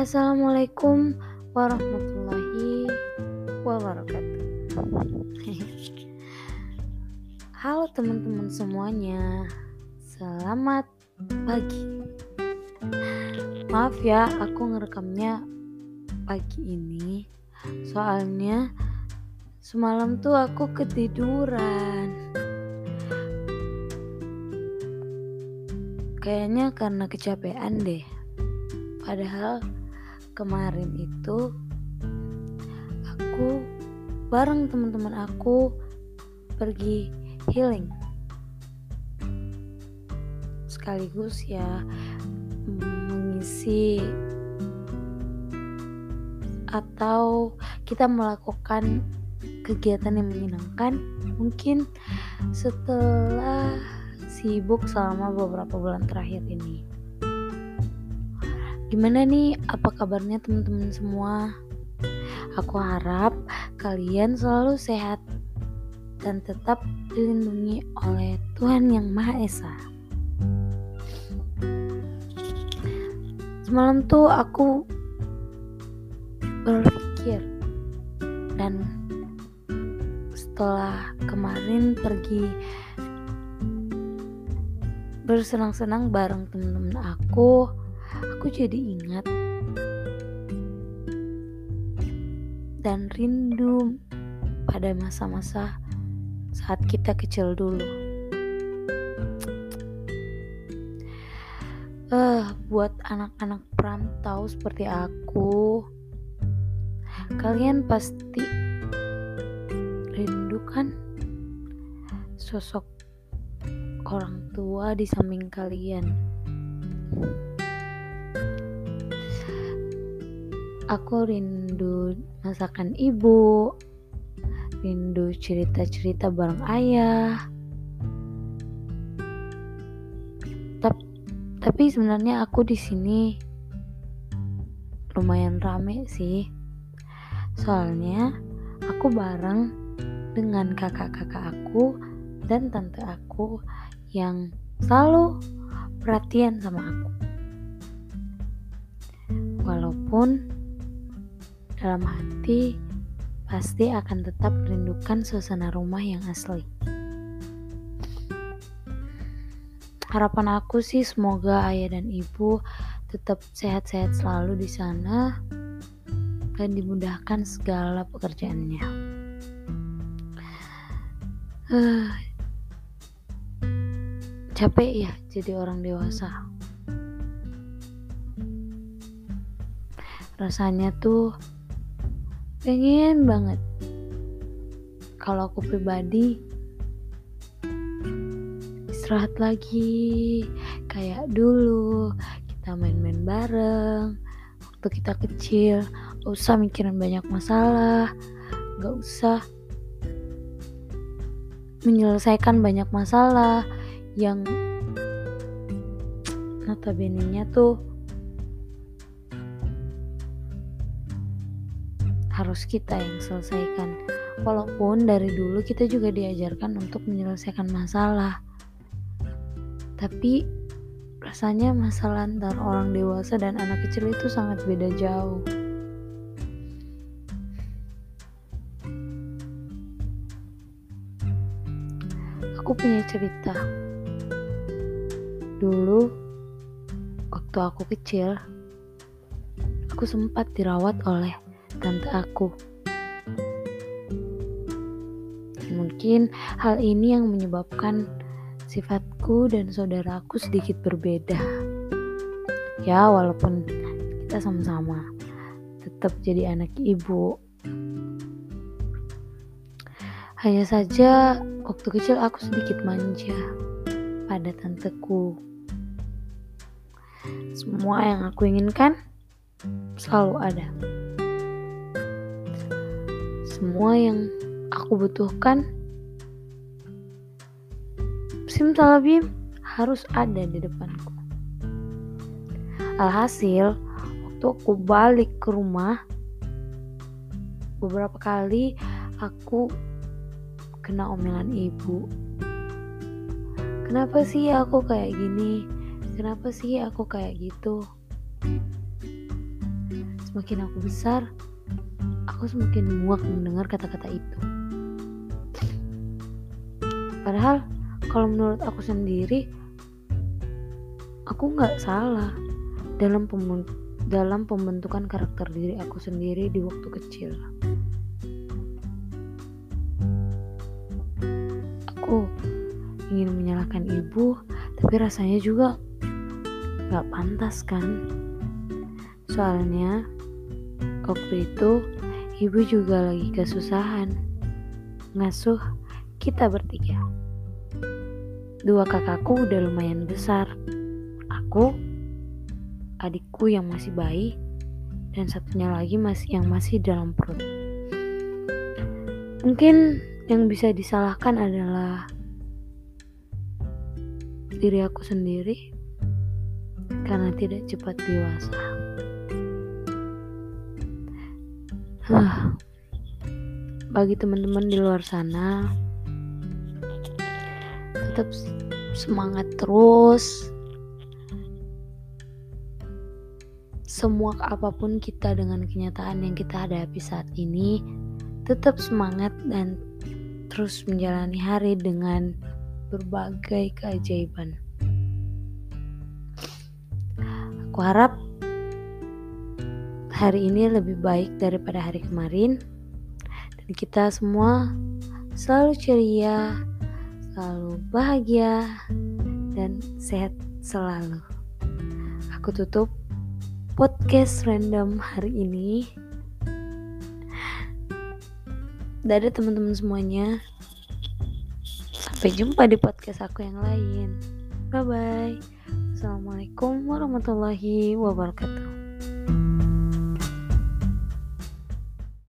Assalamualaikum warahmatullahi wabarakatuh. Halo teman-teman semuanya, selamat pagi. Maaf ya, aku ngerekamnya pagi ini, soalnya semalam tuh aku ketiduran. Kayaknya karena kecapean deh. Padahal kemarin itu aku bareng teman-teman aku pergi healing. Sekaligus ya mengisi atau kita melakukan kegiatan yang menyenangkan. Mungkin setelah sibuk selama beberapa bulan terakhir ini gimana nih apa kabarnya teman-teman semua aku harap kalian selalu sehat dan tetap dilindungi oleh Tuhan Yang Maha Esa. Semalam tuh aku berpikir dan setelah kemarin pergi bersenang-senang bareng temen-temen aku, aku jadi ingat dan rindu pada masa-masa saat kita kecil dulu. Uh, buat anak-anak perantau seperti aku, kalian pasti rindu kan sosok orang tua di samping kalian. Aku rindu masakan ibu, rindu cerita-cerita bareng ayah. Tapi, sebenarnya aku di sini lumayan rame sih. Soalnya aku bareng dengan kakak-kakak aku dan tante aku yang selalu perhatian sama aku. Walaupun dalam hati pasti akan tetap merindukan suasana rumah yang asli. Harapan aku sih semoga ayah dan ibu tetap sehat-sehat selalu di sana dan dimudahkan segala pekerjaannya. Uh, capek ya jadi orang dewasa. Rasanya tuh pengen banget. Kalau aku pribadi istirahat lagi. Kayak dulu kita main-main bareng. Waktu kita kecil gak usah mikirin banyak masalah. Gak usah menyelesaikan banyak masalah yang notabene nya tuh harus kita yang selesaikan. Walaupun dari dulu kita juga diajarkan untuk menyelesaikan masalah. Tapi rasanya masalah antara orang dewasa dan anak kecil itu sangat beda jauh. Aku punya cerita. Dulu waktu aku kecil, aku sempat dirawat oleh tante aku. Mungkin hal ini yang menyebabkan sifatku dan saudaraku sedikit berbeda. Ya, walaupun kita sama-sama tetap jadi anak ibu. Hanya saja waktu kecil aku sedikit manja pada tanteku. Semua yang aku inginkan selalu ada semua yang aku butuhkan simsalabim harus ada di depanku. Alhasil waktu aku balik ke rumah beberapa kali aku kena omelan ibu. Kenapa sih aku kayak gini? Kenapa sih aku kayak gitu? Semakin aku besar, aku semakin muak mendengar kata-kata itu. Padahal kalau menurut aku sendiri, aku nggak salah dalam dalam pembentukan karakter diri aku sendiri di waktu kecil. Aku ingin menyalahkan ibu, tapi rasanya juga gak pantas kan? Soalnya waktu itu ibu juga lagi kesusahan ngasuh kita bertiga. Dua kakakku udah lumayan besar. Aku, adikku yang masih bayi, dan satunya lagi masih yang masih dalam perut. Mungkin yang bisa disalahkan adalah diri aku sendiri karena tidak cepat dewasa. Huh. Bagi teman-teman di luar sana, tetap semangat terus. Semua apa pun kita dengan kenyataan yang kita hadapi saat ini, tetap semangat dan terus menjalani hari dengan berbagai keajaiban. Aku harap hari ini lebih baik daripada hari kemarin, dan kita semua selalu ceria, selalu bahagia, dan sehat selalu. Aku tutup podcast random hari ini. Dadah teman-teman semuanya. Sampai jumpa di podcast aku yang lain. Bye bye. Assalamualaikum warahmatullahi wabarakatuh.